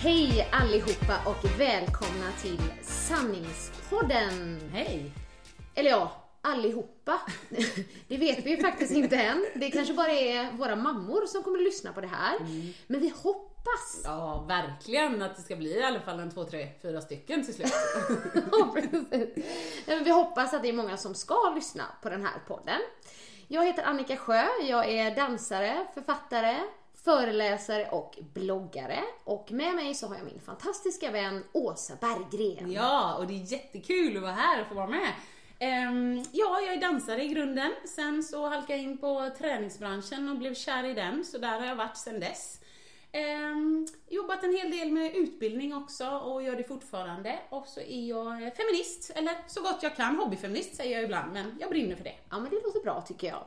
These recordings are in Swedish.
Hej allihopa och välkomna till Sanningspodden. Hej! Eller ja, allihopa. Det vet vi ju faktiskt inte än. Det kanske bara är våra mammor som kommer att lyssna på det här. Men vi hoppas. Ja, verkligen att det ska bli i alla fall en två, tre, fyra stycken till slut. Ja, precis. Men vi hoppas att det är många som ska lyssna på den här podden. Jag heter Annika Sjö, jag är dansare, författare, föreläsare och bloggare. Och med mig så har jag min fantastiska vän Åsa Berggren. Ja, och det är jättekul att vara här och få vara med. Ehm, ja, jag är dansare i grunden. Sen så halkade jag in på träningsbranschen och blev kär i den, så där har jag varit sen dess. Ehm, jobbat en hel del med utbildning också och gör det fortfarande. Och så är jag feminist, eller så gott jag kan. Hobbyfeminist säger jag ibland, men jag brinner för det. Ja, men det låter bra tycker jag.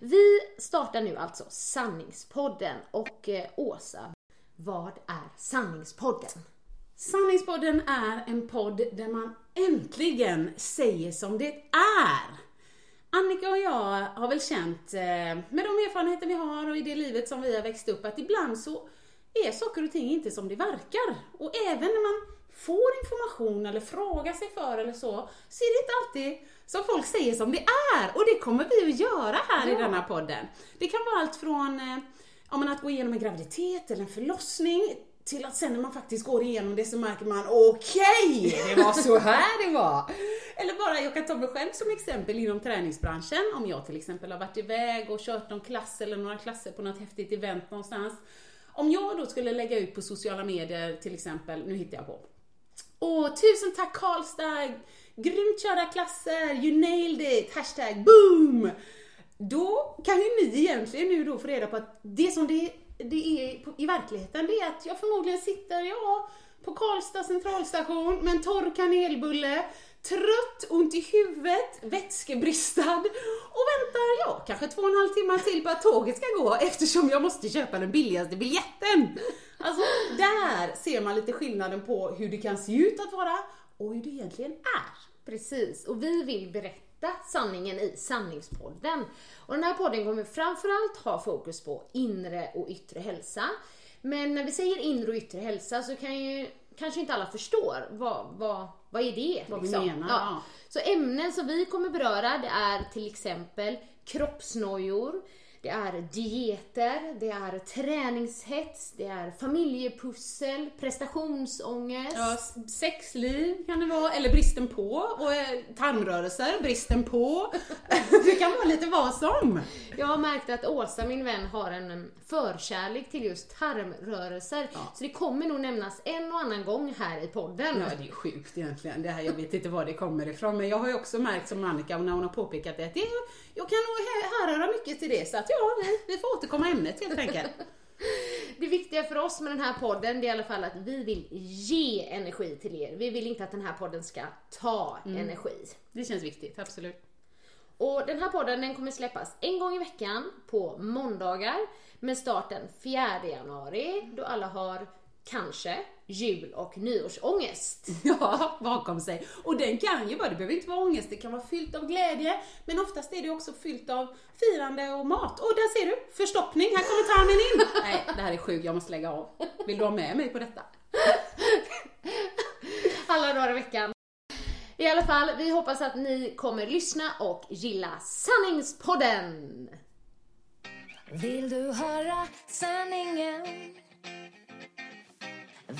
Vi startar nu alltså Sanningspodden och eh, Åsa, vad är Sanningspodden? Sanningspodden är en podd där man äntligen säger som det är. Annika och jag har väl känt, eh, med de erfarenheter vi har och i det livet som vi har växt upp, att ibland så är saker och ting inte som det verkar. Och även när man får information eller frågar sig för eller så, så är det inte alltid som folk säger som det är. Och det kommer vi att göra här i denna podden. Det kan vara allt från eh, ja, men att gå igenom en graviditet eller en förlossning till att sen när man faktiskt går igenom det så märker man okej, det var så här det var. Eller bara, jag kan ta mig själv som exempel inom träningsbranschen. Om jag till exempel har varit iväg och kört någon klass eller några klasser på något häftigt event någonstans. Om jag då skulle lägga ut på sociala medier till exempel, nu hittar jag på. Åh, tusen tack Karlstad! Grymt körda klasser, you nailed it! Hashtag boom! Då kan ju ni egentligen nu då få reda på att det som det, det är på- i verkligheten, det är att jag förmodligen sitter, ja, på Karlstad centralstation med en torr kanelbulle, trött, ont i huvudet, vätskebristad och väntar, ja, kanske två och en halv timme till på att tåget ska gå eftersom jag måste köpa den billigaste biljetten. Alltså, där ser man lite skillnaden på hur det kan se ut att vara och hur det egentligen är. Precis, och vi vill berätta sanningen i Sanningspodden. Och den här podden kommer framförallt ha fokus på inre och yttre hälsa. Men när vi säger inre och yttre hälsa så kan ju kanske inte alla förstår vad, vad, vad är det? Vad vi menar, ja. Så ämnen som vi kommer beröra det är till exempel kroppsnojor, det är dieter, det är träningshets, det är familjepussel, prestationsångest. Ja, sexliv kan det vara, eller bristen på, och eh, tarmrörelser, bristen på. det kan vara lite vad som. Jag har märkt att Åsa, min vän, har en förkärlek till just tarmrörelser. Så det kommer nog nämnas en och annan gång här i podden. Ja, det är sjukt egentligen. Det här, jag vet inte var det kommer ifrån, men jag har ju också märkt som Annika, när hon har påpekat det, att det, jag kan nog här- härröra mycket till det, så att ja, vi, vi får återkomma ämnet helt enkelt. Det viktiga för oss med den här podden det är i alla fall att vi vill ge energi till er. Vi vill inte att den här podden ska ta energi. Det känns viktigt, absolut. Och den här podden den kommer släppas en gång i veckan på måndagar med start den 4 januari då alla har kanske jul och nyårsångest. Ja, bakom sig. Och den kan ju vara, det behöver inte vara ångest, det kan vara fyllt av glädje, men oftast är det också fyllt av firande och mat. Och där ser du, förstoppning, här kommer tarmen in. Nej, det här är sjukt, jag måste lägga av. Vill du ha med mig på detta? alla dagar i veckan. I alla fall, vi hoppas att ni kommer lyssna och gilla Sanningspodden! Vill du höra sanningen?